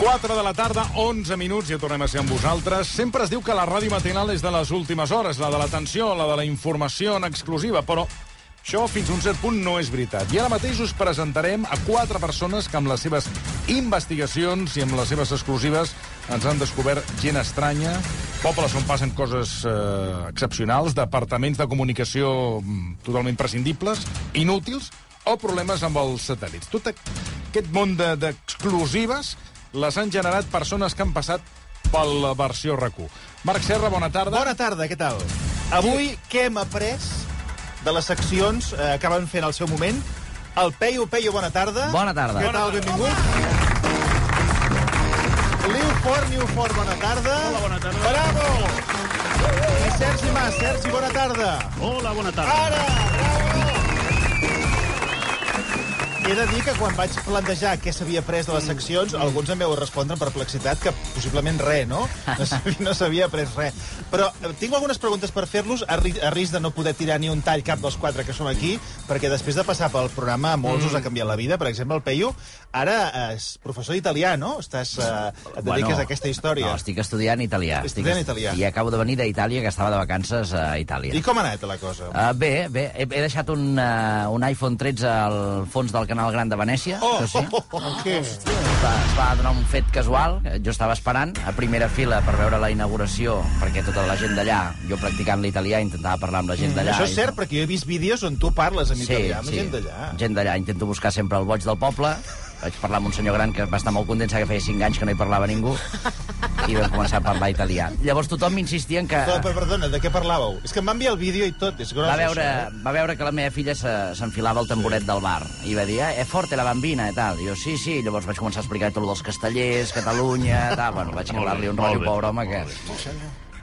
4 de la tarda, 11 minuts, ja tornem a ser amb vosaltres. Sempre es diu que la ràdio matinal és de les últimes hores, la de l'atenció, la de la informació en exclusiva, però això fins a un cert punt no és veritat. I ara mateix us presentarem a quatre persones que amb les seves investigacions i amb les seves exclusives ens han descobert gent estranya, pobles on passen coses eh, excepcionals, departaments de comunicació mm, totalment prescindibles, inútils, o problemes amb els satèl·lits. Tot aquest món de- d'exclusives les han generat persones que han passat per la versió RAC1. Marc Serra, bona tarda. Bona tarda, què tal? Avui què hem après de les seccions eh, que van fer en el seu moment? El Peyu, Peyu, bona tarda. Bona tarda. Què tal, benvingut? Liu Fort, Liu Fort, bona tarda. Hola, bona tarda. Bravo! I Sergi Mas, Sergi, bona tarda. Hola, bona tarda. Ara, bravo! He de dir que quan vaig plantejar què s'havia pres de les seccions, alguns em veu respondre amb perplexitat que possiblement res, no? No s'havia, no s'havia pres res. Però eh, tinc algunes preguntes per fer-los, a, ri- a risc de no poder tirar ni un tall cap dels quatre que som aquí, perquè després de passar pel programa molts us ha canviat la vida. Per exemple, el Peyu, ara és professor d'italià, no? Estàs, eh, et dediques a aquesta història. No, estic estudiant italià. Estic Estudiant italià. I acabo de venir d'Itàlia, que estava de vacances a Itàlia. I com ha anat la cosa? Uh, bé, bé. He, he deixat un, uh, un iPhone 13 al fons del Canal Gran de Venècia. Oh, sí. oh, oh, oh, què? Es va, es va donar un fet casual. Jo estava esperant a primera fila per veure la inauguració, perquè tota la gent d'allà, jo practicant l'italià, intentava parlar amb la gent d'allà. Això és i- cert, perquè jo he vist vídeos on tu parles en italià, amb gent d'allà. Gent d'allà. Intento buscar sempre el boig del poble. Vaig parlar amb un senyor gran que va estar molt content, que feia 5 anys que no hi parlava ningú, i vam començar a parlar italià. Llavors tothom m'insistia en que... Però, però, perdona, de què parlàveu? És que em va enviar el vídeo i tot, és gros, Va veure, això, eh? va veure que la meva filla se- s'enfilava al tamboret del bar i va dir, eh, forte la bambina i tal. I jo, sí, sí. Llavors vaig començar a explicar tot el dels castellers, Catalunya, tal. Bueno, vaig agafar-li un rotllo, pobre home, que...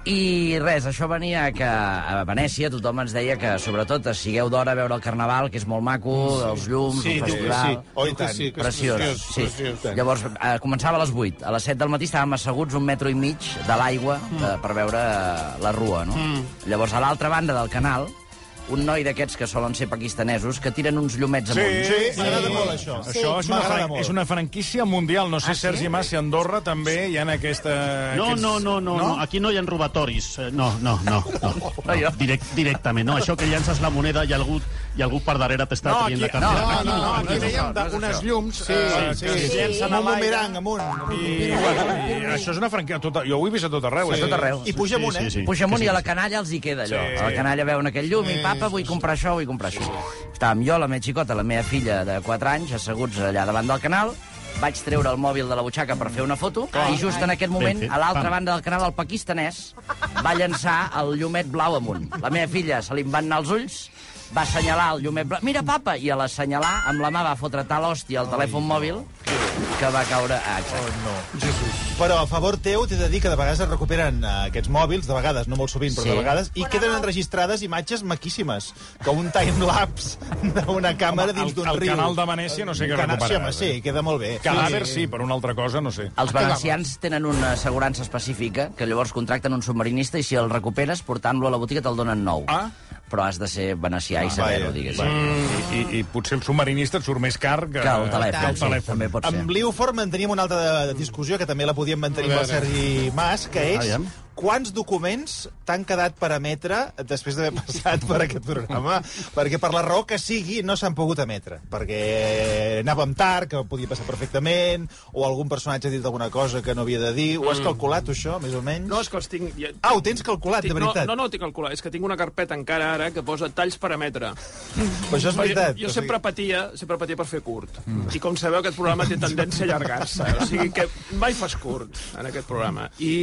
I res, això venia que a Venècia tothom ens deia que, sobretot, sigueu d'hora a veure el Carnaval, que és molt maco, els llums, Sí, el que festival... sí. Oh, tant. sí, que és Preciós, preciós, sí. preciós. Llavors, eh, començava a les 8. A les 7 del matí estàvem asseguts un metro i mig de l'aigua eh, per veure eh, la rua, no? Llavors, a l'altra banda del canal, un noi d'aquests que solen ser pakistanesos que tiren uns llumets amunt. Sí, m'agrada molt això. Això és una, fran molt. és una franquícia mundial. No sé, sí? Sergi Mas, si a Andorra també hi ha aquesta... No, aquests- no, no, no, no, aquí no hi ha robatoris. Eh, No, no, no. no, no. Direct, directament, no. Això que llances la moneda i algú, i algú per darrere t'està No, traient la no, cartera. no, no, no, aquí això, no això. llums Sí, eh, sí, que sí. llencen a l'aire. amunt. I, bueno, i això és una franquícia. Tota, jo ho he vist a tot arreu. A tot arreu. I puja amunt, eh? Sí, sí. Puja amunt i a la canalla els hi queda allò. Sí. A la canalla veuen aquell llum i papa, vull comprar això, vull comprar això. Estàvem jo, la meva xicota, la meva filla de 4 anys, asseguts allà davant del canal, vaig treure el mòbil de la butxaca per fer una foto i just en aquest moment, a l'altra banda del canal, el pakistanès va llançar el llumet blau amunt. La meva filla se li van anar els ulls, va assenyalar el llumet blau. Mira, papa! I a l'assenyalar, amb la mà va fotre tal hòstia al telèfon mòbil que va caure... Ah, exacte. Però a favor teu t'he de dir que de vegades es recuperen eh, aquests mòbils, de vegades, no molt sovint, però Sí. de vegades, i queden enregistrades imatges maquíssimes, com un timelapse d'una càmera dins d'un el riu. canal de Venècia no sé què Canal- Sí, home, sí, queda molt bé. Cadàver sí, per una altra cosa no sé. Els valencians tenen una assegurança específica que llavors contracten un submarinista i si el recuperes portant-lo a la botiga te'l donen nou. Ah. Però has de ser venecià i saber-ho, diguéssim. I, i, I potser el submarinista et surt més car que, Que el telèfon, Que el sí, telèfon. també pot ser. Amb Liu Fort manteníem una altra discussió, que també la podíem mantenir amb el Sergi Mas, que és. Quants documents t'han quedat per emetre després d'haver passat per aquest programa? perquè per la raó que sigui no s'han pogut emetre. Perquè anàvem tard, que podia passar perfectament, o algun personatge ha dit alguna cosa que no havia de dir. Ho has calculat, tu, això, més o menys? No, és que els tinc... Ja... Ah, ho tens calculat, de Tinc- veritat? No, no, no ho tinc calculat, és que tinc una carpeta encara ara que posa talls per emetre. Però això és veritat. Jo, jo o sigui- sempre patia, sempre patia per fer curt. Mm. I com sabeu, aquest programa té tendència a allargar-se. O sigui que mai fas curt en aquest programa. I,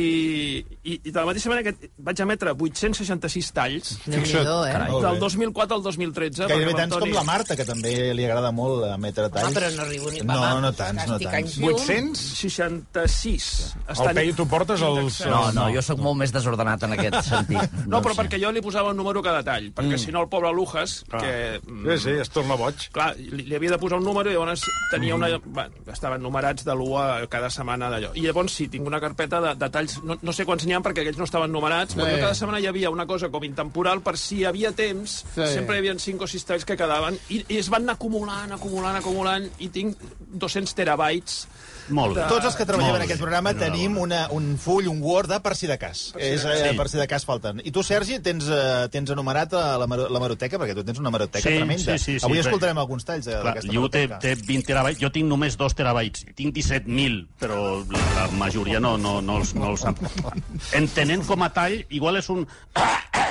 i, i de la mateixa manera que vaig emetre 866 talls eh? Molt del bé. 2004 al 2013. Gairebé perquè tants com la Marta, que també li agrada molt emetre talls. Home, però no arribo ni... No, no tants, no tants. anys llum. 800? 66. El Peyu, tu portes els... No, no, jo sóc molt més desordenat en aquest sentit. No, però perquè jo li posava un número a cada tall, perquè si no el pobre Lujas, que... mm, Sí, sí, es torna boig. Clar, li, li havia de posar un número i llavors tenia una... Bueno, estaven numerats de l'1 a cada setmana d'allò. I llavors sí, tinc una carpeta de, de talls, no, no sé quants n'hi ha perquè perquè aquells no estaven numerats, però Sí. cada setmana hi havia una cosa com intemporal per si hi havia temps, Sí. sempre hi havia 5 o 6 talls que quedaven, i, i es van anar acumulant, acumulant, acumulant, i tinc 200 terabytes Molt bé. Tots els que treballem en aquest programa Enhorabona. tenim una, un full, un Word de per si de cas. És, eh, Sí. Per si de cas falten. I tu, Sergi, tens, eh, tens enumerat a la, maro- la maroteca, perquè tu tens una maroteca Sí, tremenda. sí, sí, sí, Avui però- escoltarem alguns talls de- d'aquesta Lliu té, maroteca. té 20 terabytes, jo tinc només 2 terabytes, tinc 17.000, però la, la majoria no, no, no, els, no els... Entenent com a tall, igual és un...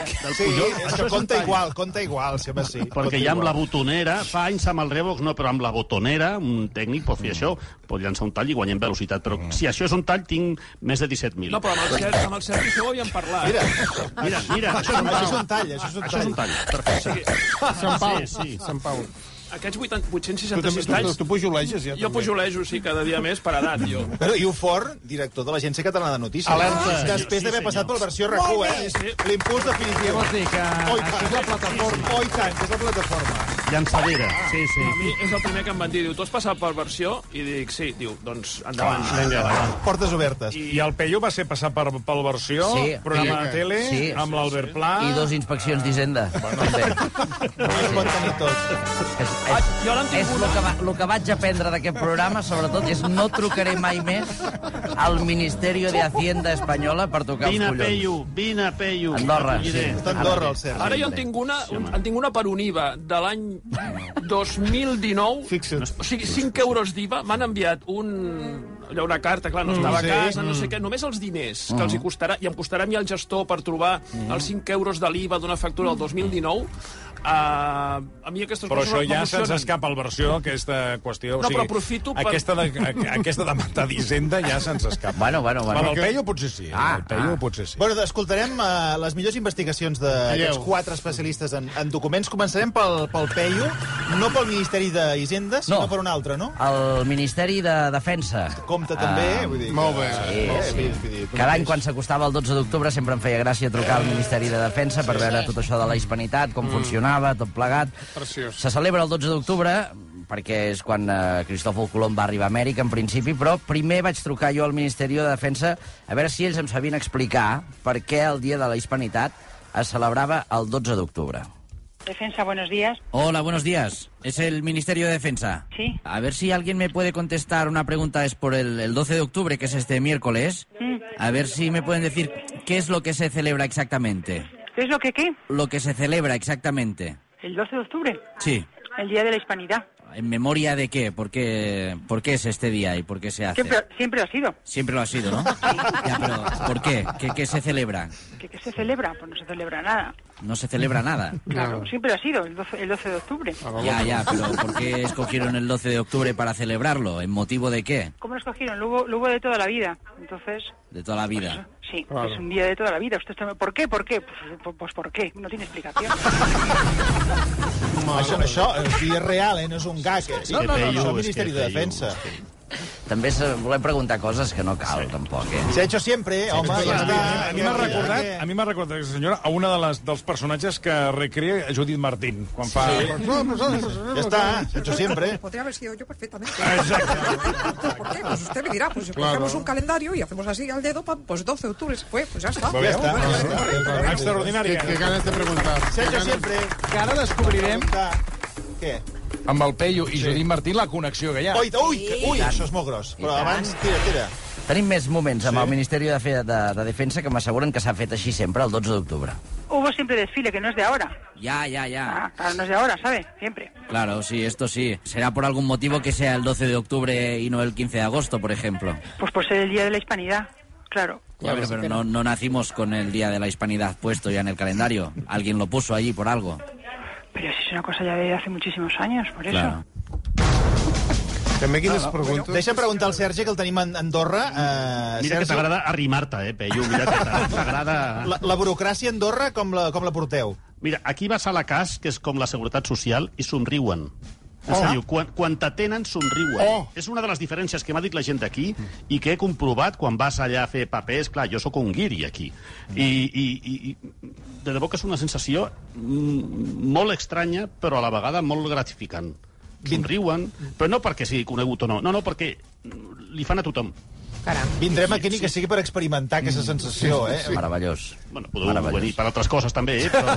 Del Sí, és això un compta tall. igual, compta igual, sí, home, sí. Perquè ja amb la igual. botonera, fa anys amb el Revox, no, però amb la botonera, un tècnic pot fer això, pot llançar un tall i guanyem velocitat, però si això és un tall, tinc més de 17.000. No, però amb el, Sergi, amb el Sergi això ho havíem parlat. Mira, Mira, mira, això és un això tall. és un tall, això és un Això és un tall. tall, perfecte. Sant Pau. Sí, sí. Sant Pau. Aquests 80, Tu, també, 866 tu, tu, talls, tu pujoleges, ja. jo també. pujolejo, sí, cada dia més per edat, jo. Però Iu Fort, director de l'Agència Catalana de Notícies. Alerta. Després Sí, d'haver passat per versió RAC1, eh? Sí. L'impuls definitiu. Vols dir que Oh, i això tant. és la plataforma? Oh, i tant, és la plataforma. Llançadera, sí, sí. A mi és el primer que em van dir, diu, tu has passat per versió? I dic, sí, diu, doncs endavant. Portes obertes. I el Peyu va ser passar per, pel versió, Sí. programa Sí. de tele, Sí. amb l'Albert Pla... I dos inspeccions d'Hisenda. També. No es pot tenir tot. És, Ah, és, jo n'en tinc és el que, va, el que vaig aprendre d'aquest programa, sobretot, és no trucaré mai més al Ministeri de Hacienda espanyola per tocar Vine, els collons. Peyu, vine, Peyu. Andorra, sí. Andorra, el Sergi. Ara jo en tinc una, un, en tinc una per un IVA de l'any 2019. Fixa't. O sigui, 5 euros d'IVA. M'han enviat un, allò, una carta, clar, no estava sí. a casa, no sé què. Només els diners que els hi costarà, i em costarà a mi el gestor per trobar els 5 euros de l'IVA d'una factura del 2019. Uh, a mi aquestes Però coses això ja se'ns escapa al versió, aquesta qüestió. No, però aprofito per- Aquesta de, aquesta de matar d'Hisenda ja se'ns escapa. Bueno, bueno, bueno. Bueno, el Peyu potser sí. Ah, el Peyu ah. potser sí. Bueno, escoltarem uh, les millors investigacions d'aquests quatre especialistes en, en documents. Començarem pel, pel PEIU, no pel Ministeri d'Hisenda, sinó No. per un altre, no? El Ministeri de Defensa. Compte també, Ah, vull dir... molt bé. Sí, Eh, sí. vull dir, vull dir, tu Cada any, quan s'acostava el 12 d'octubre, sempre em feia gràcia trucar al Ministeri de Defensa per veure tot això de la hispanitat, com funcionava, tot plegat. Preciós. Se celebra el 12 d'octubre perquè és quan eh, Cristòfol Colom va arribar a Amèrica, en principi, però primer vaig trucar jo al Ministeri de Defensa a veure si ells em sabien explicar per què el Dia de la Hispanitat es celebrava el 12 d'octubre. Defensa, buenos días. Hola, buenos días. Es el Ministerio de Defensa. Sí. A ver si alguien me puede contestar una pregunta. Es por el, el 12 de octubre, que es este miércoles. Mm. A ver si me pueden decir qué es lo que se celebra exactamente. ¿Qué es lo que qué? Lo que se celebra exactamente. El 12 de octubre, Sí. el Día de la Hispanidad. ¿En memoria de qué? ¿Por qué, por qué es este día y por qué se hace? Siempre, siempre ha sido. Siempre lo ha sido, ¿no? Ya, pero ¿por qué? ¿Qué, qué se celebra? ¿Qué, qué se celebra? Pues no se celebra nada. No se celebra nada. Claro, siempre ha sido el 12, el 12 de octubre. Ya, ya, pero ¿por qué escogieron el 12 de octubre para celebrarlo? ¿En motivo de qué? ¿Cómo lo escogieron? Lo hubo, lo hubo de toda la vida. Entonces, De toda la vida. sí, es un día de toda la vida. Usted está- ¿Por qué? ¿Por qué? Pues, pues, pues ¿por qué? No tiene explicación. Això, això o sigui, és real, eh? no és un gag. Eh? No, no, no, no, és el Ministeri que de Defensa. També se, volem preguntar coses que no cal, tampoc, eh? Se ha hecho siempre, home, A ja mi- està. a mi m'ha recordat, a mi m'ha recordat aquesta senyora a una de les, dels personatges que recrea Judit Martín, quan fa... Ja està, se ha hecho siempre. Podría haber sido yo perfectamente. Exacte. ¿Por qué? Pues usted me dirá, pues cogemos un calendario y hacemos así al dedo, pam, pues 12 de octubre se fue, pues ya está. Ja està. Bueno, Extraordinària. Que, que ganes de preguntar. Se ha hecho siempre. Que ara descobrirem, Què? Amb el Peyu i Judit Martín, la connexió que hi ha. Ui, ui, que, ui, això és molt gros. Però tant. abans, tira, tira. Tenim més moments amb el Ministeri de, Fe de, de Defensa que m'asseguren que s'ha fet així sempre, el 12 d'octubre. hubo siempre desfile, que no es de ahora. Ya, ya, ya. Ah, claro, no es de ahora, ¿sabe? Siempre. Claro, sí, esto sí. Será por algún motivo que sea el 12 de octubre y no el 15 de agosto, por ejemplo. Pues por ser el Día de la Hispanidad. Claro. Ya, pero, pero no, no nacimos con el Día de la Hispanidad puesto ya en el calendario. Alguien lo puso allí por algo. Pero si es una cosa ya de hace muchísimos años, por eso. Claro. També quines preguntes? Deixa preguntar al Sergi, que el tenim a Andorra. Uh, Mira que t'agrada arrimar-te, eh, Peyu. Mira que t'a- t'agrada... La, la burocràcia a Andorra, com la, com la porteu? Mira, aquí vas a la CAS, que és com la Seguretat Social, i somriuen. En sèrio, quan, quan t'atenen, somriuen. Oh. És una de les diferències que m'ha dit la gent d'aquí i que he comprovat quan vas allà a fer papers. Clar, jo sóc un guiri aquí. I, i, i, i de debò que és una sensació mm, molt estranya, però a la vegada molt gratificant. Somriuen, però no perquè sigui conegut o no, no, no, perquè li fan a tothom. Caram. Vindrem aquí ni que sigui per experimentar aquesta sensació, eh? Meravellós. Bueno, podeu Meravellós. venir per altres coses també, eh? Però...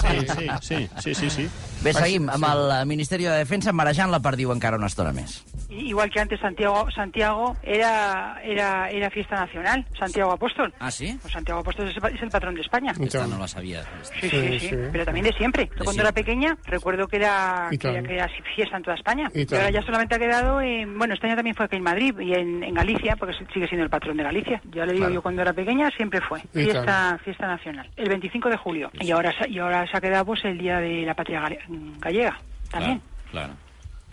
Sí, sí, sí, sí, sí, sí. Bé, seguim amb el Ministeri de Defensa marejant la perdiu encara una estona més. Igual que antes Santiago, Santiago era, era, era fiesta nacional, Santiago Apóstol. Ah, ¿sí? Pues Santiago Apóstol es, es el patrón de España. Esta no la sabia. Sí, sí, Sí, sí, sí. pero también de siempre. Yo cuando siempre. era pequeña recuerdo que era, que, era- que era fiesta en toda España. Y Y, tal. ahora ya solamente ha quedado en... Bueno, este año también fue aquí en Madrid y en, en Galicia, porque sigue siendo el patrón de Galicia. Ya le digo, yo cuando era pequeña siempre fue fiesta, fiesta nacional. El 25 de julio. Y ahora, se- y ahora se ha quedado pues el Día de la Patria Gale- Gallega también. Claro,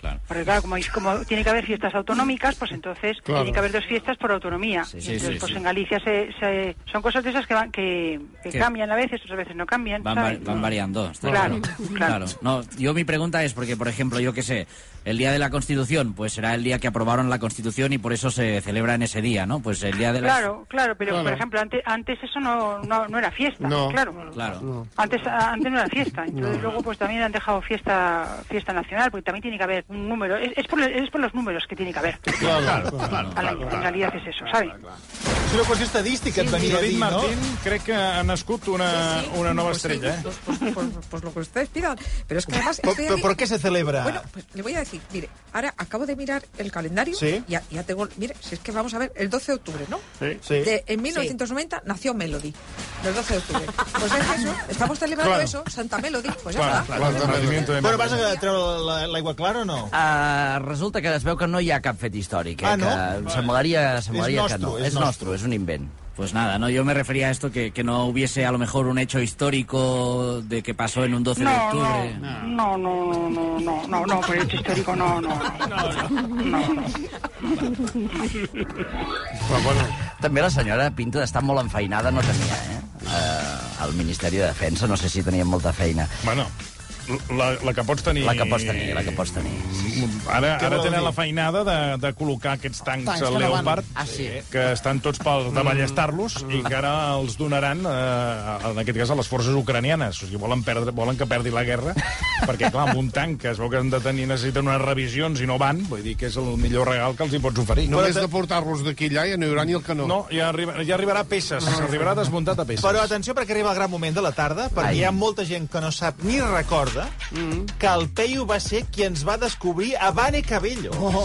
claro. Porque claro, como, como tiene que haber fiestas autonómicas, pues entonces Claro. tiene que haber dos fiestas por autonomía. Sí, Y sí, entonces, sí, pues sí. en Galicia se, se- son cosas de esas que van que, que Que- cambian a veces, otras veces no cambian. Van, van variando. está Claro, claro. No, yo mi pregunta es porque, por ejemplo, yo qué sé, el día de la Constitución, pues será el día que aprobaron la Constitución y por eso se celebra en ese día, ¿no? Pues el día de la... Claro, claro, pero Claro. por ejemplo, antes, antes eso no, no, no era fiesta, No. claro. Claro. Antes, antes no era fiesta, entonces luego pues también han dejado fiesta fiesta nacional, porque también tiene que haber un número, es, es, por, es por los números que tiene que haber. Claro, Claro, en realidad es eso, ¿sabes? És una qüestió estadística, et venia a dir, no? Martín crec que ha nascut una, Sí, sí. una nova Pues sí, estrella, eh? Pues, pues- pues- pues lo que ustedes pidan. Pero es que además ¿Por, estoy por- aquí- por qué se celebra? Bueno, pues le voy a decir, mire, ahora acabo de mirar el calendario. Sí. Ya, ya tengo, mire, si es que vamos a ver, el 12 de octubre, ¿no? Sí. Sí. De- en 1990 nació Melody, el 12 de octubre. Pues es eso, estamos celebrando Claro. eso, Santa Melody, pues ya Clar, está. clar, el nacimiento de Bueno, vas a treure la- l'aigua clara o no? Uh, resulta que es veu que no hi ha cap fet històric, eh? Ah, no? que semblaria, semblaria És que no. nostre, és és nostre, és un invent. Pues nada, no, yo me refería a esto que, que no hubiese a lo mejor un hecho histórico de que pasó en un 12 de No, octubre. no, no, no, no, no, no, no, por el hecho histórico no, no, no, no, no. Però, bueno, També la senyora Pinto està molt enfeinada, no tenia, eh? Uh, al Ministeri de Defensa, no sé si tenia molta feina. Bueno, la, la que pots tenir... La que pots tenir, la que pots tenir. Ara, ara tenen dir? la feinada de, de col·locar aquests tancs, Tancs tancs que no van. Leopard, Ah, sí? que estan tots per de ballestar-los i que ara els donaran, eh, en aquest cas, a les forces ucranianes. O sigui, volen, perdre, volen que perdi la guerra, perquè, clar, amb un tanc que es veu que han de tenir, necessiten unes revisions i no van, vull dir que és el millor regal que els hi pots oferir. només de portar-los d'aquí allà ja no hi haurà ni el canó. No, ja, arriba, ja arribarà a peces, arribarà desmuntat a peces. Però atenció, perquè arriba el gran moment de la tarda, perquè Ai. hi ha molta gent que no sap ni recorda que el Peyu va ser qui ens va descobrir a Vane Cabello. Oh,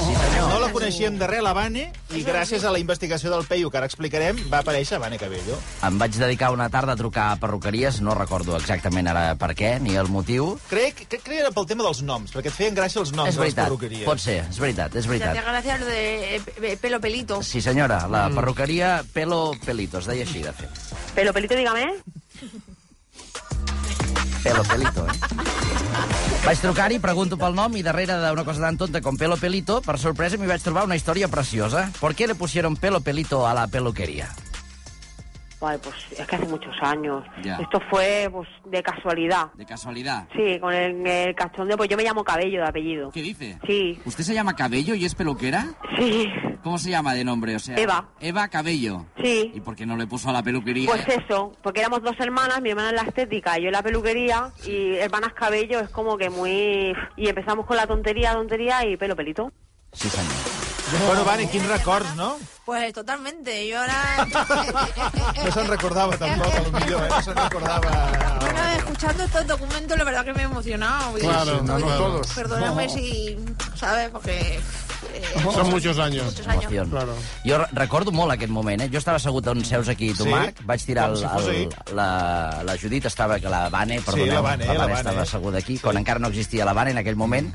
no la coneixíem de res, la Vane, i gràcies a la investigació del Peyu, que ara explicarem, va aparèixer Vane Cabello. Em vaig dedicar una tarda a trucar a perruqueries, no recordo exactament ara per què, ni el motiu. Crec, crec que era pel tema dels noms, perquè et feien gràcia els noms és de les veritat, perruqueries. pot ser, és veritat, és Te veritat. hacía gracia lo de eh, pelo pelito. Sí, senyora, la perruqueria Pelo Pelito, es deia així, de fet. Pelo pelito, dígame. Pelo Pelito, eh? Vaig trucar-hi, pregunto pel nom i darrere d'una cosa tan tonta com Pelo Pelito, per sorpresa m'hi vaig trobar una història preciosa. ¿Por qué le pusieron Pelo Pelito a la peluquería? Ay, pues es que hace muchos años. Ya. Esto fue pues de casualidad. De casualidad. Sí, con el, el cachondeo, pues yo me llamo Cabello de apellido. ¿Qué dice? Sí, ¿Usted se llama Cabello y es peluquera? sí, ¿Cómo se llama de nombre? O sea, Eva. Eva Cabello. sí. ¿Y por qué no le puso a la peluquería? Pues eso, porque éramos dos hermanas, mi hermana en la estética y yo en la peluquería, y hermanas cabello es como que muy... Y empezamos con la tontería, tontería y pelo pelito. Sí, senyor. Bueno, Vane, quins records, no? Pues totalmente, yo ahora... No se'n recordava tampoc, a lo millor, eh? No se'n recordava... Bueno, escuchando estos documentos, la verdad que me he emocionado. Claro, no, no todos. Perdóname si, ¿sabes? Porque... eh, Són muchos años. muchos años. Emoció. Claro. Jo re- recordo molt aquest moment, eh? Jo estava assegut on seus aquí, tu, Sí? Marc, vaig tirar el, el, la, la Judit estava, que la Vane, perdoneu, la Vane, la la Vane Vane. estava asseguda aquí, quan encara no existia la Vane en aquell moment,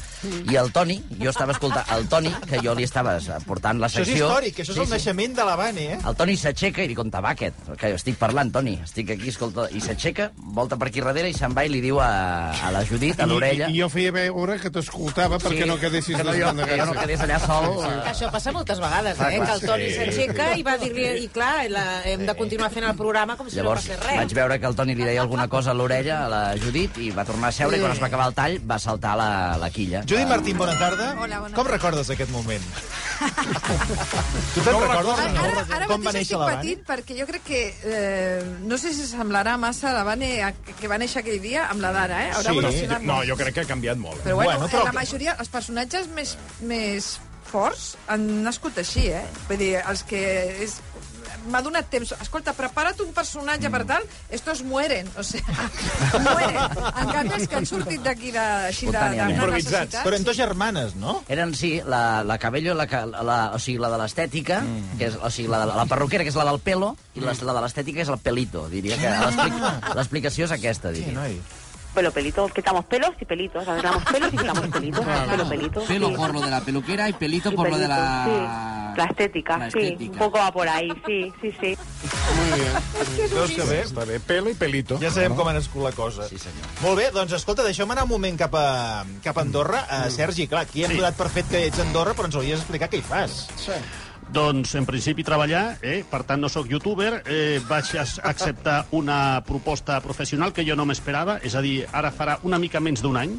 i el Toni, jo estava escoltant, el Toni, que jo li estava portant la Això és secció... històric, això és el naixement de la Vane, eh? El Toni s'aixeca i dic, on va aquest? Que jo estic parlant, Toni, estic aquí, escolta... I s'aixeca, volta per aquí darrere i se'n va i li diu a, a la Judit, a l'orella... I, I jo feia veure que t'escoltava perquè no quedessis que no, jo, que jo no quedés allà sol. Això passa moltes vegades, Ah, eh? clar, Que el Toni sí. s'aixeca i va dir-li... I clar, la, hem de continuar fent el programa com si Llavors no passés res. vaig veure que el Toni li deia alguna cosa a l'orella a la Judit i va tornar a seure i quan es va acabar el tall va saltar la, la quilla. Judit Martín, bona tarda. Hola, bona Com tarda. recordes aquest moment? tu te'n recordes? o no? Ara, ara Com va mateix néixer estic la patint perquè jo crec que eh, no sé si semblarà massa la Vane a- que va néixer aquell dia amb la d'ara, eh? Haurà Sí. No, jo crec que ha canviat molt. Però bueno, Bueno, bueno però- la majoria, els personatges més, més forts han nascut així, eh? Vull dir, els que... És... M'ha donat temps. Escolta, prepara't un personatge per tal, estos mueren. O sea, mueren. En canvi, els que han sortit d'aquí de, així de, de, necessitats... Però en dos germanes, no? Eren, sí, la, la Cabello, la, la, o sigui, la de l'estètica, mm. que és, o sigui, la, de- la perruquera, que és la del pelo, i la, la de l'estètica és el pelito, diria que l'explic- l'explicació és aquesta, Sí, diria. noi. Pelo, pelito, quitamos pelos y pelitos. Arreglamos pelos y quitamos pelitos. Pelo, pelito. Pelo sí. por lo de la peluquera y pelito Y por lo de pelito, la... sí. La estética, la sí. estética. Un poco va por ahí, sí, sí, sí. Muy bien. Veus que bé? Està bé, pelo i pelito. Ja sabem com ha nascut la cosa. Sí, senyor. Molt bé, doncs escolta, deixem anar un moment cap a, cap a Andorra. Uh, Sergi, clar, aquí hem Sí. donat per fet que ets a Andorra, però ens hauries d'explicar què hi fas. Doncs, en principi, treballar, eh? per tant, no sóc youtuber, eh, vaig acceptar una proposta professional que jo no m'esperava, és a dir, ara farà una mica menys d'un any,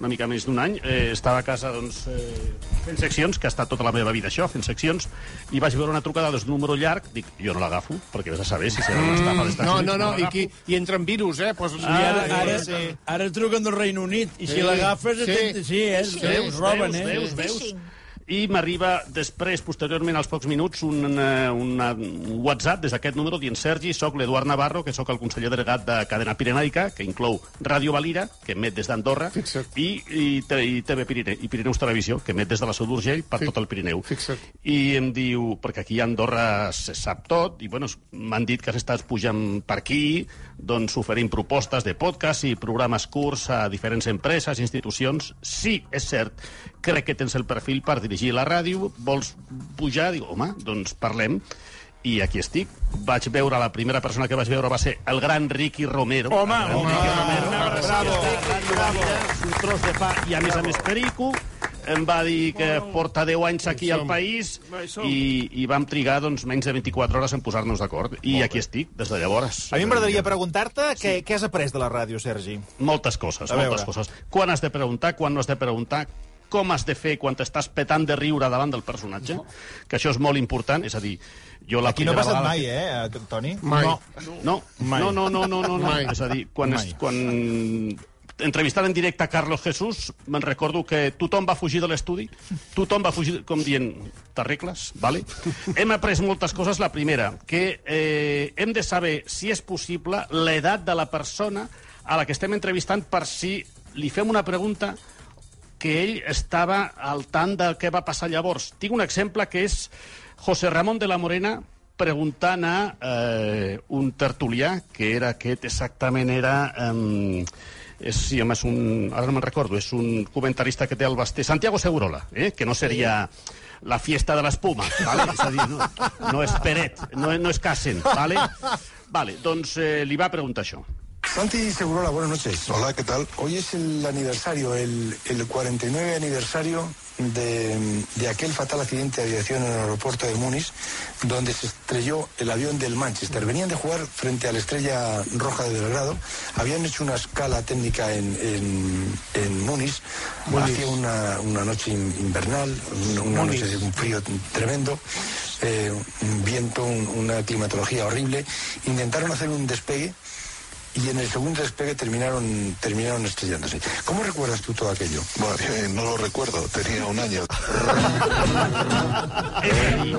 una mica més d'un any, eh, estava a casa doncs, eh, fent seccions, que ha estat tota la meva vida això, fent seccions, i vaig veure una trucada d'un número llarg, dic, jo no l'agafo, perquè vés a saber si serà una estafa d'Estats No, Units. no, no, i, l'agafo. qui, i entren virus, eh? Pues, I ara, Ah, ara, sí. ara truquen del Regne Unit, i si Sí. l'agafes, Sí. sí, sí, eh, Veus, veus, roben, veus, eh? veus, veus. I m'arriba després, posteriorment, als pocs minuts, un, eh, una, un WhatsApp des d'aquest número dient Sergi, sóc l'Eduard Navarro, que sóc el conseller delegat de Cadena Pirenaica, que inclou Ràdio Valira, que emet des d'Andorra, Fixa't. i, i, i TV Pirine, i Pirineus Televisió, que emet des de la Seu d'Urgell per Fi- tot el Pirineu. fixa't. I em diu, perquè aquí a Andorra se sap tot, i bueno, m'han dit que estàs pujant per aquí, doncs oferint propostes de podcast i programes curts a diferents empreses, institucions. Sí, és cert, crec que tens el perfil per dirigir la ràdio, vols pujar? Dic, home, doncs parlem. I aquí estic. Vaig veure, la primera persona que vaig veure va ser el gran Ricky Romero. Home, el gran home, Ricky Romero. una abraçada. Ràdio Valira, un tros de pa i, a més a més, perico. Em va dir que porta 10 anys aquí al país i, i vam trigar doncs, menys de 24 hores en posar-nos d'acord. I aquí estic, des de llavors. A mi m'agradaria preguntar-te què, què has après de la ràdio, Sergi. Moltes coses, moltes coses. Quan has de preguntar, quan no has de preguntar, com has de fer quan t'estàs petant de riure davant del personatge, que això és molt important, és a dir, jo la Aquí no ha passat vegada mai, que- eh, Toni? Mai. No. No, Mai. no, no, no, no, no, no. Mai. És a dir, quan, Mai. és, quan entrevistant en directe a Carlos Jesús, me'n recordo que tothom va fugir de l'estudi, tothom va fugir, com dient, t'arregles, vale? Hem après moltes coses. La primera, que eh, hem de saber, si és possible, l'edat de la persona a la que estem entrevistant per si li fem una pregunta que ell estava al tant del que va passar llavors. Tinc un exemple que és José Ramón de la Morena preguntant a eh, un tertulià, que era aquest exactament era... Eh, és, sí, home, és un, ara no me'n recordo, és un comentarista que té el Basté, Santiago Segurola, eh, que no seria la fiesta de l'espuma, ¿vale? és a dir, no, no és Peret, no, no és Casen, ¿vale? Vale, doncs eh, li va preguntar això. Santi Segurola, buenas noches. Hola, ¿qué tal? Hoy es el aniversario, el, el 49 aniversario de, de aquel fatal accidente de aviación en el aeropuerto de Múnich, donde se estrelló el avión del Manchester. Venían de jugar frente a la Estrella Roja de Belgrado, habían hecho una escala técnica en, en, en Múnich, hacía una, una noche in- invernal, una, una noche de un frío tremendo, eh, un viento, un- una climatología horrible. Intentaron hacer un despegue y en el segundo despegue terminaron, terminaron estrellándose. ¿Cómo recuerdas tú todo aquello? Bueno, eh, no lo recuerdo, tenía un año. És a, dir,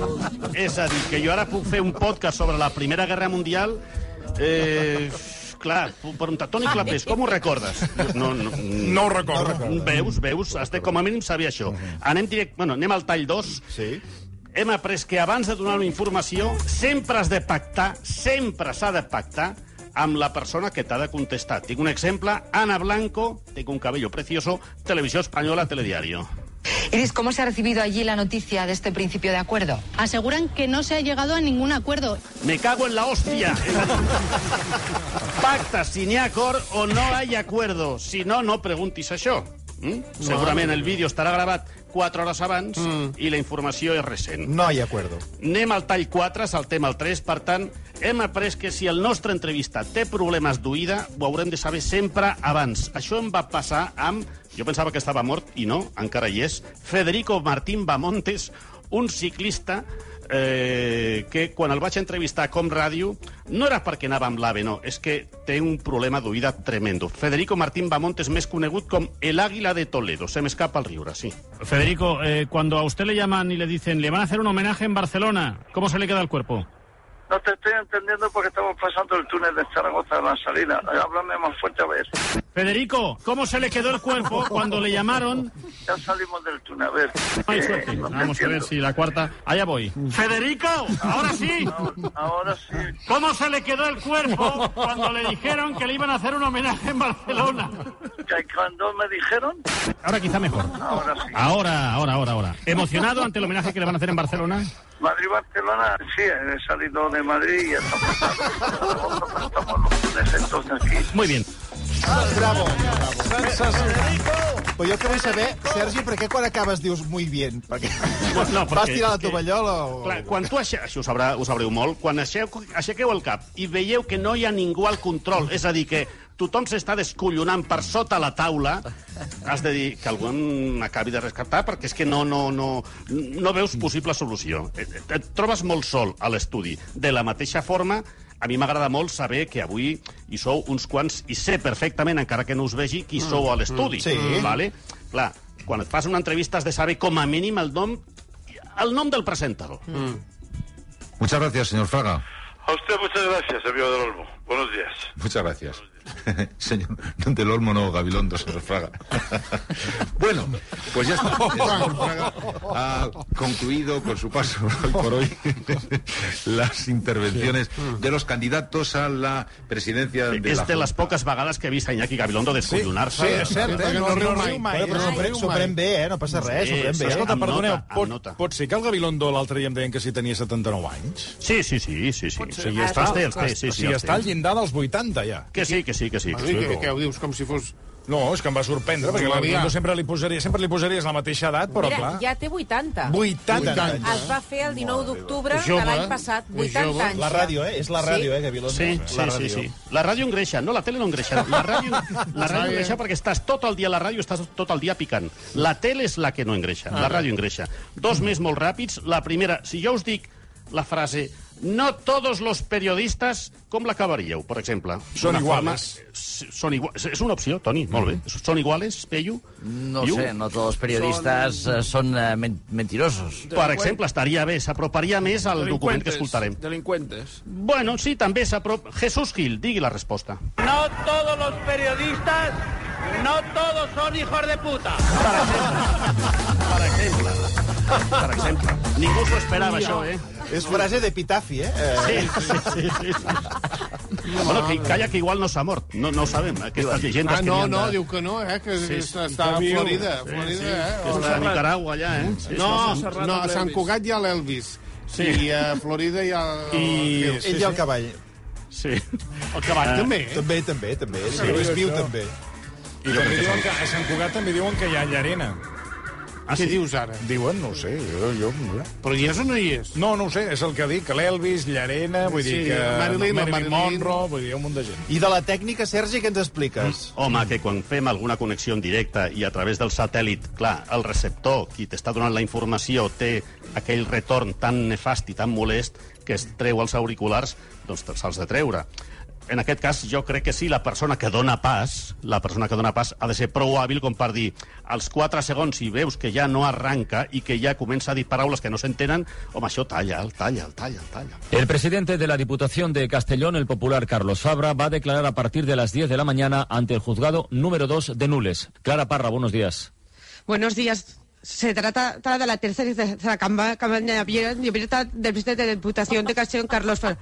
és a dir, que jo ara puc fer un podcast sobre la Primera Guerra Mundial eh, clar, preguntar, Toni Clapés, com ho recordes? No, no, No ho recordo. Veus, veus, has de com a mínim saber això. Anem, direct, bueno, anem al tall 2. Sí. Hem après que abans de donar una informació sempre has de pactar, sempre s'ha de pactar amb la persona que t'ha de contestar. Tinc un exemple, Ana Blanco, tengo un cabello precioso, Televisió Espanyola, Telediario. Iris, ¿cómo se ha recibido allí la noticia de este principio de acuerdo? Aseguran que no se ha llegado a ningún acuerdo. Me cago en la hostia. Pacta si n'hi ha acord o no hi ha acuerdo. Si no, no preguntis això. Mm? Segurament el vídeo estarà gravat 4 hores abans mm. i la informació és recent. No hi acuerdo. Anem al tall 4, saltem al 3, per tant, hem après que si el nostre entrevistat té problemes d'oïda, ho haurem de saber sempre abans. Això em va passar amb... Jo pensava que estava mort, i no, encara hi és. Federico Martín Bamontes, un ciclista eh, que quan el vaig entrevistar a Com Ràdio no era perquè anava amb l'AVE, no, és que té un problema d'oïda tremendo. Federico Martín Bamont és més conegut com el Águila de Toledo. Se me escapa el riure, sí. Federico, eh, cuando a usted le llaman y le dicen, le van a hacer un homenaje en Barcelona, ¿cómo se le queda el cuerpo? No te estoy entendiendo porque estamos pasando el túnel de Zaragoza a la salida. Háblame más fuerte a ver. Federico, ¿cómo se le quedó el cuerpo cuando le llamaron? Ya salimos del túnel, a ver. No hay suerte. No Vamos a ver si la cuarta... Allá voy. Federico, ahora sí. Ahora sí. ¿Cómo se le quedó el cuerpo cuando le dijeron que le iban a hacer un homenaje en Barcelona? ¿Que cuando me dijeron? Ahora quizá mejor. Ahora sí. Ahora, ahora, ahora, ahora. ¿Emocionado ante el homenaje que le van a hacer en Barcelona? Madrid-Barcelona, sí, he salido de Madrid y estamos, estamos los lunes entonces aquí. Muy bien. Bravo. Però jo que vull saber, Sergi, per què quan acabes dius muy bien? Perquè No, vas tirar la tovallola o... Clar, quan tu aixe... Això ho, sabrà, ho sabreu molt. Quan aixequeu, aixequeu el cap i veieu que no hi ha ningú al control, és a dir, que tothom s'està descollonant per sota la taula, has de dir que algú em acabi de rescatar, perquè és que no, no, no, no veus possible solució. Et, et, et trobes molt sol a l'estudi. De la mateixa forma, a mi m'agrada molt saber que avui hi sou uns quants, i sé perfectament, encara que no us vegi, qui sou a l'estudi. Sí. Vale? Clar, quan et fas una entrevista has de saber com a mínim el nom el nom del presentador. Muchas gracias, señor Fraga. A usted muchas gracias, amigo del Olmo. Buenos días. Muchas gracias. señor del Olmo, no, Gabilondo, señor Fraga. bueno, pues ya está. Fraga ha concluido con su paso hoy por hoy las intervenciones de los candidatos a la presidencia de és la de les Junta. poques vegades que he vist a Iñaki Gabilondo descollonar-se. Sí, és cert, eh? No, riu mai. Bueno, però s'ho pren bé, eh? No passa res, s'ho pren bé. Escolta, perdoneu, pot, pot ser que el Gabilondo l'altre dia em deien que si tenia 79 anys? Sí, sí, sí, sí, sí. O sí sigui, els està, sí, sí, sigui, els està al llindar dels 80, ja. Que sí, que sí, que sí. Bueno, i què, què ho dius? Com si fos... No, és que em va sorprendre, perquè el Gabilondo mira. sempre li posaria, sempre li posaries la mateixa edat, però Mira, clar... ja té 80. 80 anys. Es va fer el 19 d'octubre de l'any eh? passat. És 80 jove. anys. La ràdio, eh? És la ràdio, eh, Gabilondo? Sí, La sí, sí, ràdio. sí. La ràdio engreixa, no, la tele no engreixa. La ràdio, la ràdio engreixa perquè estàs tot el dia a la ràdio, estàs tot el dia picant. La tele és la que no engreixa, la ràdio engreixa. Dos més molt ràpids. La primera, si jo us dic la frase no todos los periodistas, com l'acabaríeu, per exemple? Són Una iguales. Forma, s- són iguals. És una opció, Toni, molt bé. Són iguales, Peyu? No Iu? sé, no tots els periodistes són eh, men mentirosos. Per exemple, estaria bé, s'aproparia més al document que escoltarem. Delincuentes. Bueno, sí, també s'apropa... Jesús Gil, digui la resposta. No todos los periodistas, no todos son hijos de puta. Per exemple. Per exemple. Ningú s'ho esperava, això, eh? És frase d'epitafi, eh? Sí, sí, sí. sí, sí. Bueno, que, calla, que igual no s'ha mort. No, no ho sabem, aquestes llegendes Ah, que no, n'hi ha no, de... diu que no, eh? Que Sí, sí, sí. està a. Florida. Sí, Florida, sí, eh? que està a Nicaragua, allà, eh? Sí, no, sí, sí. no, a Sant Cugat hi ha l'Elvis. Sí. I a Florida hi ha... I el- ell i el cavall. Sí. El cavall també, eh? També, també, també. Sí, Sí, és viu, també. I també diuen que a Sant Cugat també diuen que hi ha llarena. Ah, Què sí? dius ara? Diuen, no ho sé, jo... jo no. Però hi és o no hi és? No, no ho sé, és el que dic, que l'Elvis, Llarena, vull dir Sí, que... Marilyn, Marilyn Marilyn. Monroe, vull dir, un munt de gent. I de la tècnica, Sergi, què ens expliques? Home, que quan fem alguna connexió en directe i a través del satèl·lit, clar, el receptor, qui t'està donant la informació, té aquell retorn tan nefast i tan molest que es treu els auriculars, doncs se'ls de treure. En aquest cas, jo crec que sí, la persona que dona pas, la persona que dona pas ha de ser prou hàbil com per dir als 4 segons si veus que ja no arranca i que ja comença a dir paraules que no s'entenen, home, això talla, el talla, el talla, el talla. El presidente de la Diputación de Castellón, el popular Carlos Fabra, va a declarar a partir de las 10 de la mañana ante el juzgado número 2 de Nules. Clara Parra, buenos días. Buenos días. Se trata, trata de la tercera y tercera campaña abierta del presidente de la Diputación de Castellón, Carlos Fer.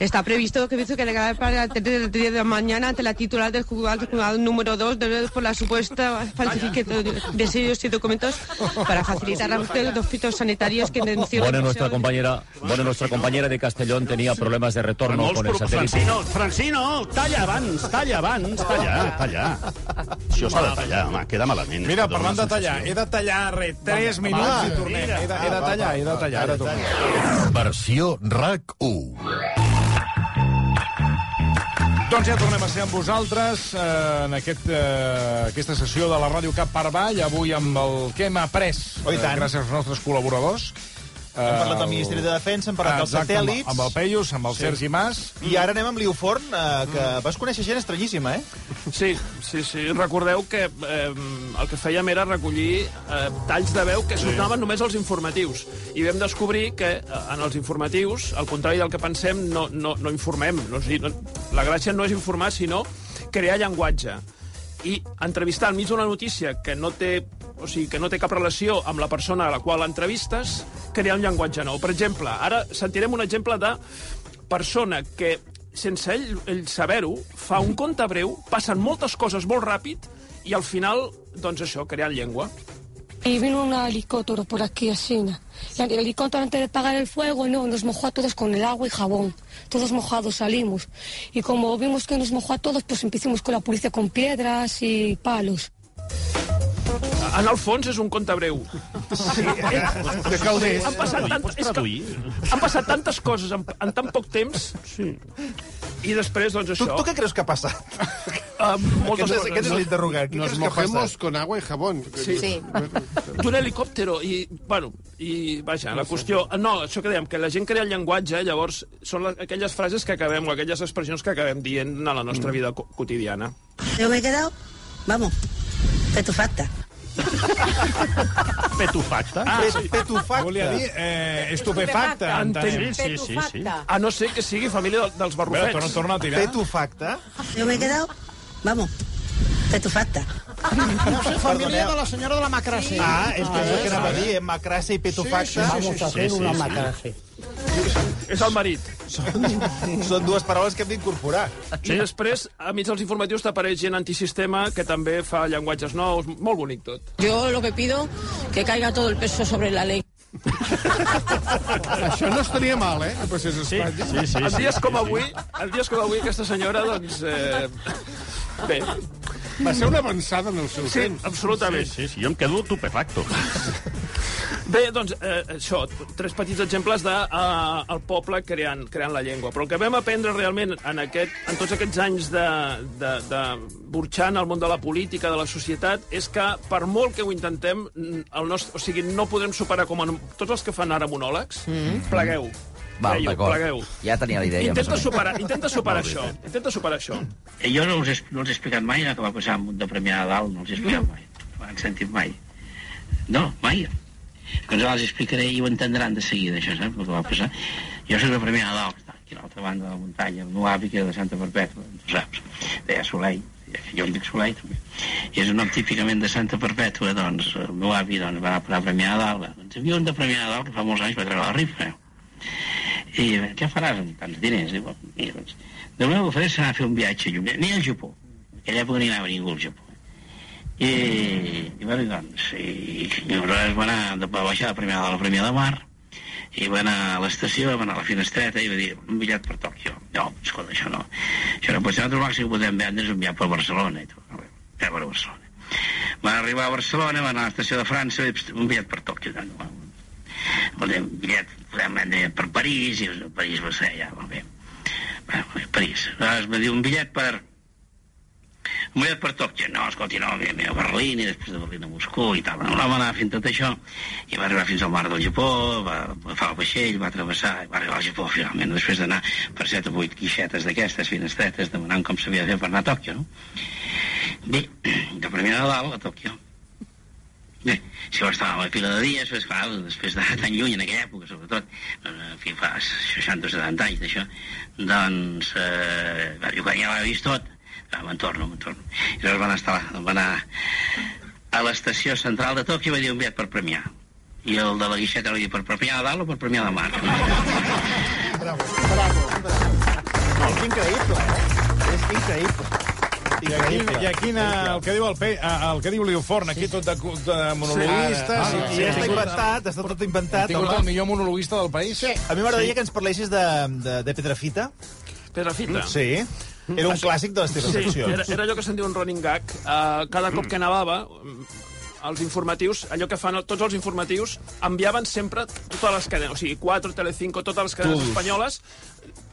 Está previsto que hizo que le para el 10 de la mañana ante la titular del juzgado, juzgado número 2 de- por la supuesta falsificación de- sellos y documentos para facilitar búsqueda de los fitosanitarios que denunció Bueno, nuestra compañera, bueno, nuestra compañera de Castellón tenía problemas de retorno con el satélite. Francino, Francino, talla abans, talla abans, talla, talla. Això s'ha de tallar, home, queda malament. Mira, parlant de tallar, he de tallar, re, 3 minuts va, i tornem. mira. He de, he de Va, tallar, va, he de va, tallar, ara talla, tornem. Versió RAC 1. Doncs ja tornem a ser amb vosaltres eh, en aquest, eh, aquesta sessió de la Ràdio Cap per Avall, avui amb el que hem après, Oh, tant. gràcies als nostres col·laboradors. Hem parlat del Ministeri de Defensa, hem parlat dels Exacte, amb- satèl·lits... amb el Peius, amb el Sergi Mas. I ara anem amb l'Iuforn, eh, que vas conèixer gent estranyíssima, eh? Sí, sí, sí. Recordeu que eh, el que fèiem era recollir eh, talls de veu que Sí. sonaven només als informatius. I vam descobrir que eh, en els informatius, al contrari del que pensem, no, no, no informem. No, a dir, no, la gràcia no és informar, sinó crear llenguatge. I entrevistar enmig d'una notícia que no té o sigui, que no té cap relació amb la persona a la qual entrevistes, crear un llenguatge nou. Per exemple, ara sentirem un exemple de persona que, sense ell, ell saber-ho, fa un conte breu, passen moltes coses molt ràpid i al final, doncs això, creant llengua. Y vino un helicóptero por aquí, así. Y el helicóptero, antes de apagar el fuego, no, nos mojó a todos con el agua y jabón. Todos mojados salimos. Y como vimos que nos mojó a todos, pues empezamos con la policía con piedras y palos. En el fons és un conte breu. Sí, De Calders. Han passat, tant, és que, han passat tantes coses en, en tan poc temps Sí. i després, doncs, Tu, això... tu què creus que ha passat? Uh, moltes Aquest és- coses. aquest és l'interrogant. Què Nos passat? mojemos con agua y jabón. Sí. Sí. d'un helicòptero i, bueno, i vaja, la qüestió... No, això que dèiem, que la gent crea el llenguatge, llavors són la, aquelles frases que acabem, o aquelles expressions que acabem dient a la nostra vida co quotidiana. Yo me he quedado, vamos, petufacta. Petufacta? Ah, sí. Petufacta. Volia dir eh, estupefacte. entenem. Sí, sí, sí, sí. A no ser que sigui família del- dels veure, torna, barrufets. torna a tirar. Petufacta. Yo me he quedado, vamos, petufacta. Família de la senyora de la Macrase. Ah, és que és el que anava a dir, eh? Macrase i petufacta. Vamos a hacer sí, una. Macrase. És el marit. Són dues paraules que hem d'incorporar. I després, a mig dels informatius, t'apareix gent antisistema que també fa llenguatges nous. Molt bonic tot. Yo lo que pido, que caiga todo el peso sobre la ley. Això no estaria mal, eh? Que passés a Sí, Espanya. sí, sí. en sí. dies com avui, en dies com avui, aquesta senyora, doncs... Eh, bé, Va ser una avançada en el seu sí, temps. absolutament. Sí, sí, sí, jo em quedo tupefacto. Bé, doncs, eh, això, tres petits exemples de eh, el poble creant, creant la llengua. Però el que vam aprendre realment en, aquest, en tots aquests anys de, de, de burxant al món de la política, de la societat, és que per molt que ho intentem, el nostre, o sigui, no podrem superar com en, tots els que fan ara monòlegs, mm. plegueu. Val, Creieu, d'acord. Ja tenia la idea. Intenta superar, intenta superar això. Intenta superar això. Eh, Jo no els, he, no els he explicat mai el que va passar amb un de Premià de Dalt, no els he explicat mai. No han sentit mai. No, mai. Doncs ara els explicaré i ho entendran de seguida, això, saps, el que va passar. Jo soc de Premià de Dalt, aquí a l'altra banda de la muntanya, el meu avi que era de Santa Perpètua, tu saps, deia Soleil, jo em dic Soleil també. I és un nom típicament de Santa Perpètua, doncs el meu avi doncs, va anar a Premià de Dalt. Doncs hi havia un de Premià de Dalt que fa molts anys va treure la rifa, eh? I què faràs amb tants diners? Diu, doncs, el meu que faré serà fer un viatge lluny, ni al Japó. En aquella època ni anava ningú al Japó. I, i bueno, doncs, i, i aleshores va anar de, baixar de Premià de la Premià de Mar, i va anar a l'estació, va anar a la finestreta i va dir, un bitllet per Tòquio. No, escolta, això no. Això no pot ser. Nosaltres màxim que podem vendre és un viatge per Barcelona. I tot. A Barcelona. Va arribar a Barcelona, va anar a l'estació de França, un bitllet per Tòquio. No, no, Un bitllet podem vendre per París, i a París va ser ja, molt bé. Bueno, bé, París. Aleshores va dir un bitllet per... Un bitllet per Tòquio. No, escolti, no, a Berlín, i després de Berlín a Moscou i tal. No, va anar fent tot això, i va arribar fins al mar del Japó, va, va agafar el vaixell, va travessar, i va arribar al Japó, finalment, després d'anar per set o vuit guixetes d'aquestes, finestretes, demanant com s'havia de fer per anar a Tòquio, no? Bé, de de Dalt a Tòquio. Bé, si va estar a la pila de dies, pues, clar, després d'anar tan lluny en aquella època, sobretot, en fi, fa 60 o 70 anys d'això, doncs, eh, jo quan ja l'havia vist tot, ah, me'n torno, me'n torno. I llavors van, estar, van anar a l'estació central de Tòquio i va dir un bitllet per Premià. I el de la guixeta va dir per Premià de Dalt o per Premià de Mar. És increïble, eh? És increïble. I aquí, i aquí na, el que diu el, Pe, el que diu l'Iuforn, aquí tot de, de monologuistes. Sí, i, i està inventat, està tot inventat. Hem tingut el millor monologuista del país. Sí. A mi m'agradaria que ens parlessis de, de, de Pedrafita. Pedrafita? Sí. Era un clàssic de les teves Sí, seccions. era, era allò que se'n diu un running gag. Uh, cada cop que nevava, mm, els informatius, allò que fan tots els informatius, enviaven sempre totes les cadenes, o sigui, 4, Telecinco, totes les cadenes Todos. espanyoles,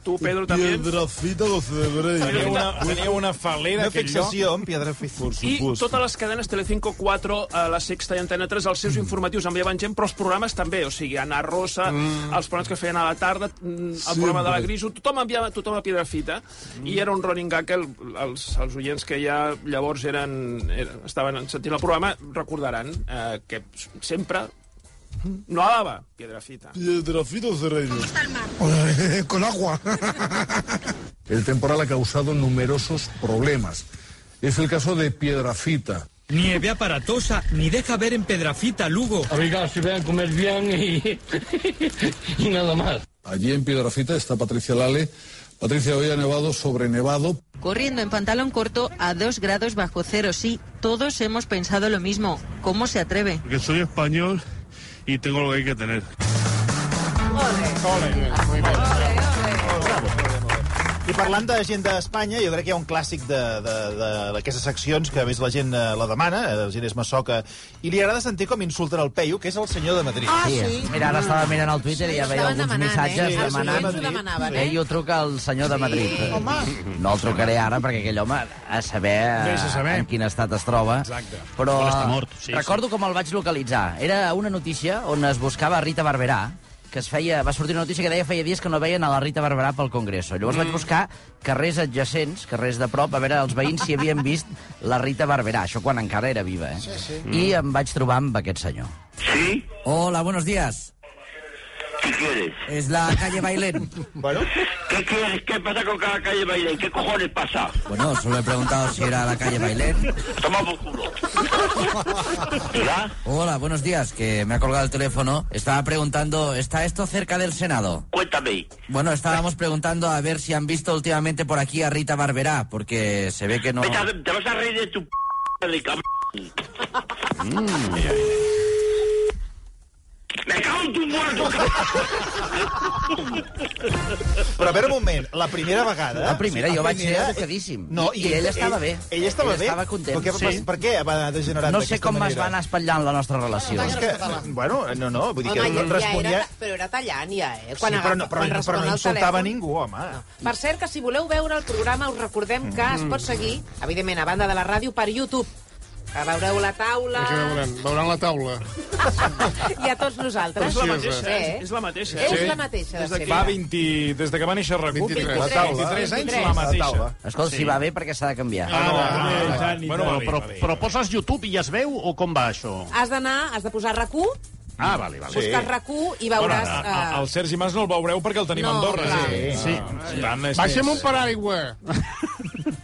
tu, Pedro, también. Piedrafita de Cebre. Tenia una, tenia una falera Una aquell fixació lloc. en Piedrafita. Por I supuesto. totes les cadenes Telecinco 4, a la Sexta i Antena 3, els seus informatius enviaven gent, però els programes també, o sigui, Ana Rosa, els programes que feien a la tarda, mm, el programa de la Griso, tothom enviava tothom a Piedrafita, i era un running gag que el, els, els oients que ja llavors eren, eren, estaven sentint el programa recordaran eh, que sempre no alaba Piedrafita. Piedrafita Cerreño. Con agua. El temporal ha causado numerosos problemas. Es el caso de Piedrafita. Nieve aparatosa, ni deja ver en Pedrafita, Lugo. Oiga, si vean comer bien y, y nada más. Allí en Piedrafita está Patricia Lale. Patricia, hoy ha nevado sobre nevado. Corriendo en pantalón corto a dos grados bajo cero, sí, todos hemos pensado lo mismo. ¿Cómo se atreve? Porque soy español y tengo lo que hay que tener. I parlant de gent d'Espanya, jo crec que hi ha un clàssic de- de- de- d'aquestes seccions que a més la gent eh, la demana, eh, la gent és massoca, i li agrada sentir com insulten el Peyu, que és el senyor de Madrid. Ah, Sí, sí. Mira, ara estava mirant al Twitter i ja veia alguns demanant, missatges eh? Els demanant... ho demanaven, eh? Ell ho truca al senyor de Madrid. Home. No el trucaré ara perquè aquell home a saber, a saber. en quin estat es troba. Exacte. Però mort, sí, recordo com el vaig localitzar. Era una notícia on es buscava Rita Barberà, que es feia, va sortir una notícia que deia feia dies que no veien a la Rita Barberà pel Congreso. Llavors Mm. vaig buscar carrers adjacents, carrers de prop, a veure els veïns si havien vist la Rita Barberà, això quan encara era viva, eh? Sí, sí. I em vaig trobar amb aquest senyor. ¿Sí? Hola, buenos días. ¿Qué quieres? Es la calle Bailén. Bueno, ¿Qué quieres? ¿Qué pasa con cada calle Bailén? ¿Qué cojones pasa? Bueno, solo he preguntado si era la calle Bailén. Toma por culo. ¿Diga? Hola, buenos días, que me ha colgado el teléfono. Estaba preguntando, ¿está esto cerca del Senado? Cuéntame. Bueno, estábamos preguntando a ver si han visto últimamente por aquí a Rita Barberá, porque se ve que no... Vete te vas a reír de tu p de cabrón. ¡Me cago en tu muerto, però a veure un moment, la primera vegada... La primera, jo vaig ser educadíssim. No, I ell estava bé. Ell estava Ell bé. estava content. Però què, Sí. per, per què va degenerar No sé com es va anar espatllant la nostra relació. És que, bueno, no, no, vull dir que Home, ja responia... era, però era tallant, ja, eh? Sí, però, no, però, quan però no insultava telèfon. ningú, home. Per cert, que si voleu veure el programa, us recordem que es pot seguir, evidentment, a banda de la ràdio, per YouTube. Que veureu la taula... Que veuran, veuran la taula. I a tots nosaltres. És la mateixa, Eh? és la mateixa. És Sí. la mateixa, de Des de, fa 20, des de que va néixer RAC1, 23. la taula, 23 anys, la mateixa. Escolta, si va bé perquè s'ha de canviar. Ah, no, Ah, ah, tant, i bueno, va Però, va bé. però poses YouTube i es veu o com va això? Has d'anar, has de posar RAC1, Ah, vale, vale. buscar RAC1 i Bueno, veuràs... a- a- eh, el Sergi Mas no el veureu perquè el tenim No, a Andorra. clar. Sí. sí. Tant, és Baixa'm més- un paraigua.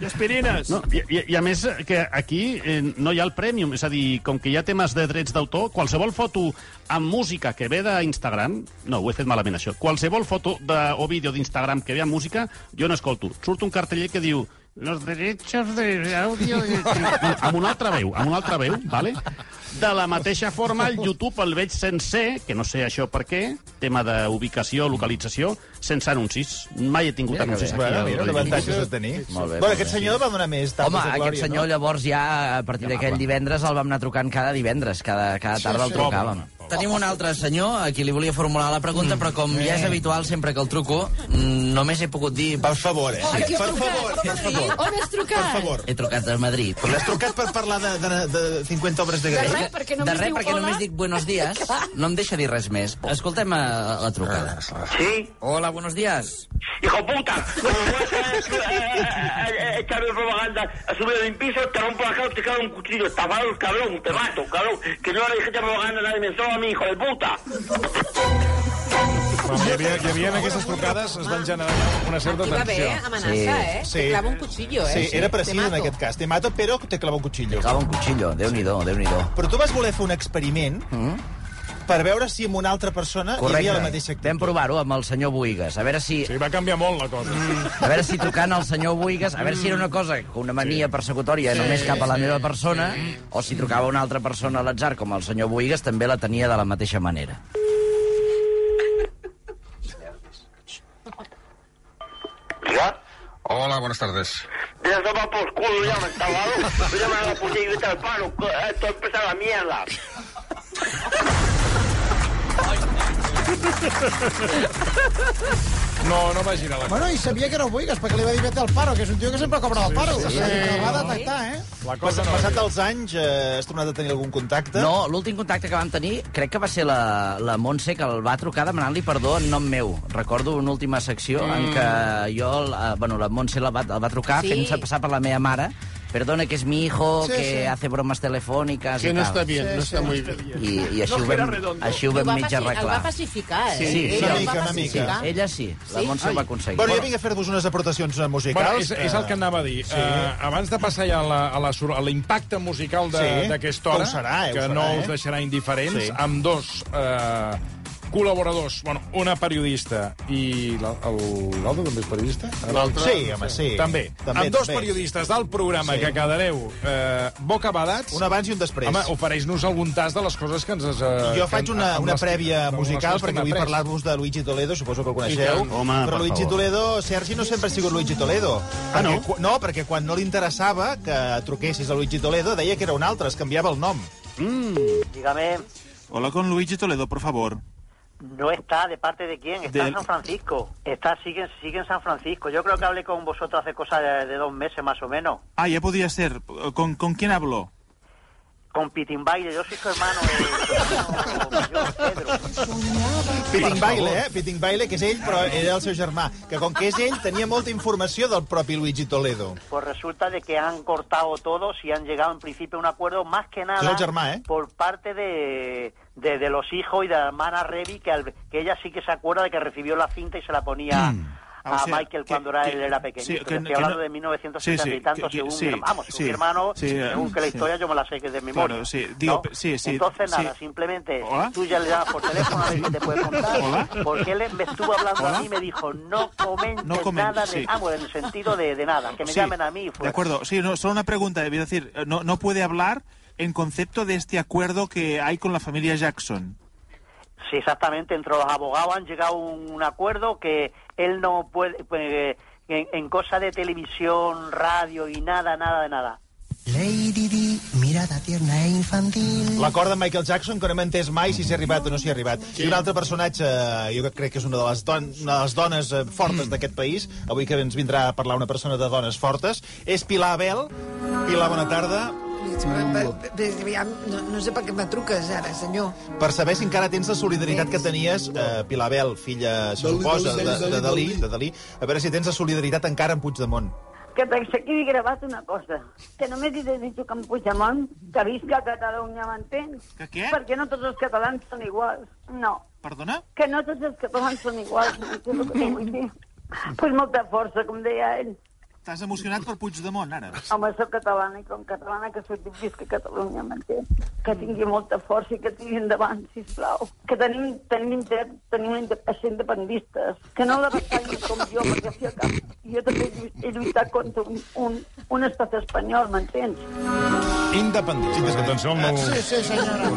I aspirines. No, i, i, I a més que aquí eh, no hi ha el Premium, és a dir, com que hi ha temes de drets d'autor, qualsevol foto amb música que ve d'Instagram, no, ho he fet malament això, qualsevol foto de, o vídeo d'Instagram que ve amb música, jo no escolto. Surt un carteller que diu los derechos de audio... amb una altra veu, amb una altra veu, vale? De la mateixa forma, el YouTube el veig sencer, que no sé això per què, tema d'ubicació, localització, sense anuncis. Mai he tingut Mira anuncis bé. aquí. Mira, Radio l'avantatge de tenir. Molt bé, bueno, molt aquest bé. senyor va donar més tapes Home, de glòria, aquest senyor no? llavors ja, a partir d'aquell divendres, el vam anar trucant cada divendres, cada, cada tarda el sí. trucàvem. Tenim un altre senyor a qui li volia formular la pregunta, però com ja és habitual sempre que el truco, mm, només he pogut dir... Per favor, eh? Que per favor, per favor. On has trucat? Per favor. He trucat a Madrid. Però l'has trucat per parlar de, de, de 50 obres de De Grey? res, perquè només de res, perquè hola. només dic buenos días. No em deixa dir res més. Escoltem a, la trucada. ¿Sí? Hola, buenos días. ¡Hijo puta! Como a a echarme propaganda a subir de un piso, te rompo la cara, te cago un cuchillo. Estafados, cabrón, te mato, cabrón. Que no le dije echar propaganda a nadie, me a mi hijo de puta. Hi havia, hi havia en aquestes trucades, es van generar una certa Aquí va bé, tensió. amenaça, Sí. eh? Sí. Te clava un cuchillo, eh? Sí, era precís Te en aquest cas. Te mato, però te clava un cuchillo. Clava un cuchillo, Déu-n'hi-do, déu nhi déu Però tu vas voler fer un experiment per veure si amb una altra persona hi havia la mateixa actitud. Vam provar-ho amb el senyor Buigas, a veure si... Sí, va canviar molt la cosa. A veure si trucant al senyor Buigas, a veure si era una cosa, una mania persecutòria només cap a la meva persona, o si trucava una altra persona a l'atzar, com el senyor Buigas, també la tenia de la mateixa manera. ¿Diga? Hola, buenas tardes. Ya toma por culo, ya me está dado. Voy a llamar a la policía y vete al paro. Esto empieza la mierda. No, no va girar la Bueno, i sabia que no ho vulguis, perquè li va dir vete al paro, que és un tio que sempre cobra el paro. sí, Sí, sí. El va detectar, eh? La Pas, passat els anys, eh, has tornat a tenir algun contacte? No, l'últim contacte que vam tenir crec que va ser la, la Montse, que el va trucar demanant-li perdó en nom meu. Recordo una última secció mm. en què jo, la, bueno, la Montse la va, el va trucar sí. fent-se passar per la meva mare. Perdone, que és mi hijo, Sí, que sí. hace bromas telefòniques Que i no tal. està bien, no està muy bien. I, i així, No ho vam, així ho El vam va mig paci- El arreglar. va pacificar, eh? Sí, sí, Ell una mica, va una mica. pacificar. Ella sí, la Sí? Montse ho va aconseguir. Bueno, jo vinc a fer-vos unes aportacions eh, musicals. Bueno, és, és el que anava a dir. Sí. Uh, abans de passar ja a l'impacte musical de- Sí. d'aquesta Que hora, ho serà, eh, ho que serà, no eh? us deixarà indiferents, Sí. amb dos uh, col·laboradors, bueno, una periodista i l'altre també és periodista? L'altre? Sí, home, sí. També. També, amb dos també. periodistes del programa Sí. que quedareu eh, bocabadats. Un abans i un després. Home, ofereix-nos algun tas de les coses que ens... Eh, Jo faig una, una prèvia musical perquè vull parlar-vos de Luigi Toledo, suposo que el coneixeu. Home, Però per Luigi favor. Toledo, Sergi, no sempre ha sigut Luigi Toledo. Ah, no? Perquè No, perquè quan no li interessava que truquessis a Luigi Toledo, deia que era un altre, es canviava el nom. Dígame, Hola con Luigi Toledo, por favor. No está de parte de quién, está en San Francisco. Está, sigue, sigue en San Francisco. Yo creo que hablé con vosotros hace cosa de, de dos meses más o menos. Ah, ya podría ser. ¿Con, con quién habló? Con Pitin Baile, yo soy su hermano, eh, mayor, Pedro. Piting Baile, eh? Piting Baile, que és ell, però era el seu germà. Que com que és ell, tenia molta informació del propi Luigi Toledo. Pues resulta de que han cortado todos y han llegado en principio a un acuerdo más que nada el germà, ¿eh? por parte de, de, de los hijos y de la hermana Revi, que, al- que ella sí que se acuerda de que recibió la cinta y se la ponía Ah, a o sea, Michael que- cuando era, que- él era pequeño. sí, que- Estoy que hablando no- de 1970 sí, sí, y tanto, según mi hermano, vamos, hermano, según que la historia yo me la sé que es de memoria. Claro, sí, digo, ¿no? sí, sí, Entonces, nada, simplemente Hola. tú ya le llamas por teléfono a ver si te puede contar. Hola. Porque él me estuvo hablando Hola. a mí y me dijo, no comentes No nada de... Ah, en el sentido de, de nada, que me llamen a mí. De acuerdo, sí, no, solo una pregunta. Es decir, no, no puede hablar en concepto de este acuerdo que hay con la familia Jackson. Sí, exactamente. Entre los abogados han llegado a un, un acuerdo que él no puede... pues, en, en cosa de televisión, radio y nada, nada de nada. Lady Di, mirada tierna e infantil. L'acord de Michael Jackson, que no hem entès mai si s'hi ha arribat o no s'hi ha arribat. I un altre personatge, eh, jo crec que és una de les, don una de les dones eh, fortes d'aquest país, avui que ens vindrà a parlar una persona de dones fortes, és Pilar Abel. Pilar, bona tarda. No, no sé per què me truques ara, senyor. Per saber si encara tens la solidaritat que tenies, eh, Pilar Abel, filla, se suposa, de, Dalí, de, Dalí, de Dalí, a veure si tens la solidaritat encara amb Puigdemont. Que havia gravat una cosa. Que només he de dir que en Puigdemont, que visca Catalunya, m'entens? Que què? Perquè no tots els catalans són iguals. No. Perdona? Que no tots els catalans són iguals. M'entens dir? Pues molta força, com deia ell. Estàs emocionat per Puigdemont, ara? Home, soc catalana i com catalana que soc visca Catalunya, m'entens? Que tingui molta força i que tingui endavant, sisplau. Que tenim, tenim, dret, tenim a ser independistes. Que no la batalli com jo, perquè si cap... jo també he lluit- he lluitat contra un, un, un estat espanyol, m'entens? Independistes, atenció al meu... Sí, sí, senyora.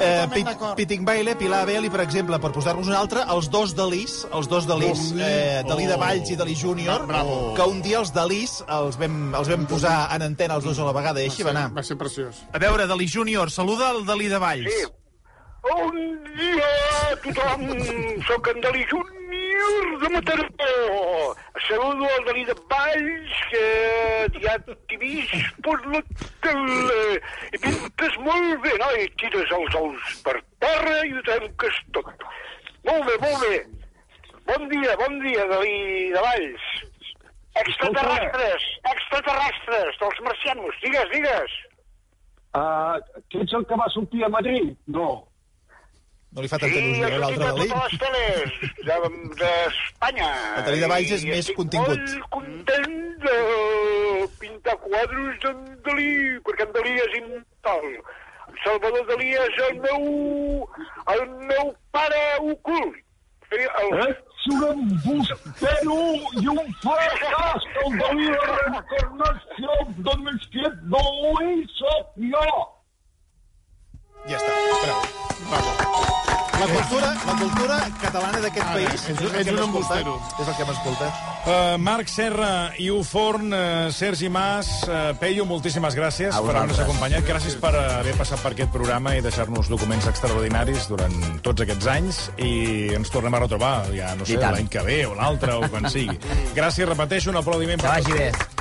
Eh, Pit, Piting Baile, Pilar Abel i, per exemple, per posar-vos un altre, els dos Dalís, els dos Dalís, eh, Dalí de Valls i Dalí Júnior, Bravo. que un dia els Dalís els vam, els vam posar en antena els dos a la vegada i així va anar. Va ser preciós. A veure, Dalí Júnior, saluda el Dalí de Valls. Sí. Bon dia a tothom! Soc en Dalí Júnior de Mataró. Saludo al Dalí de Valls, que ja t'he vist per la tele. I pintes molt bé, no? I tires els ous per terra i ho trenques tot. Molt bé, molt bé. Bon dia, bon dia, Dalí de Valls. Extraterrestres, extraterrestres, dels marcianos. Digues, digues. Uh, tu ets el que va sortir a Madrid? No. No li fa tanta Sí, il·lusió, sortit l'altre Dalí. totes les teles de- d'Espanya. El Dalí de Valls és I més estic contingut. molt content de pintar quadros d'en Dalí, perquè en Dalí és immortal. Salvador Dalí és el meu, el meu pare ocult. El... Ets un embustero i un fracàs, el Dalí de reencarnació de més que no hi soc jo. Ja està, prou. Bravo. La cultura, la cultura catalana d'aquest país és que hem un embustero. És el que hem escoltat. Uh, Marc Serra, Iu Forn, uh, Sergi Mas, uh, Peyu, moltíssimes gràcies per haver-nos acompanyat. Gràcies per haver passat per aquest programa i deixar-nos documents extraordinaris durant tots aquests anys i ens tornem a retrobar, ja no sé, l'any que ve o l'altre o quan sigui. Gràcies, repeteixo, un aplaudiment Que per vagi tots. bé.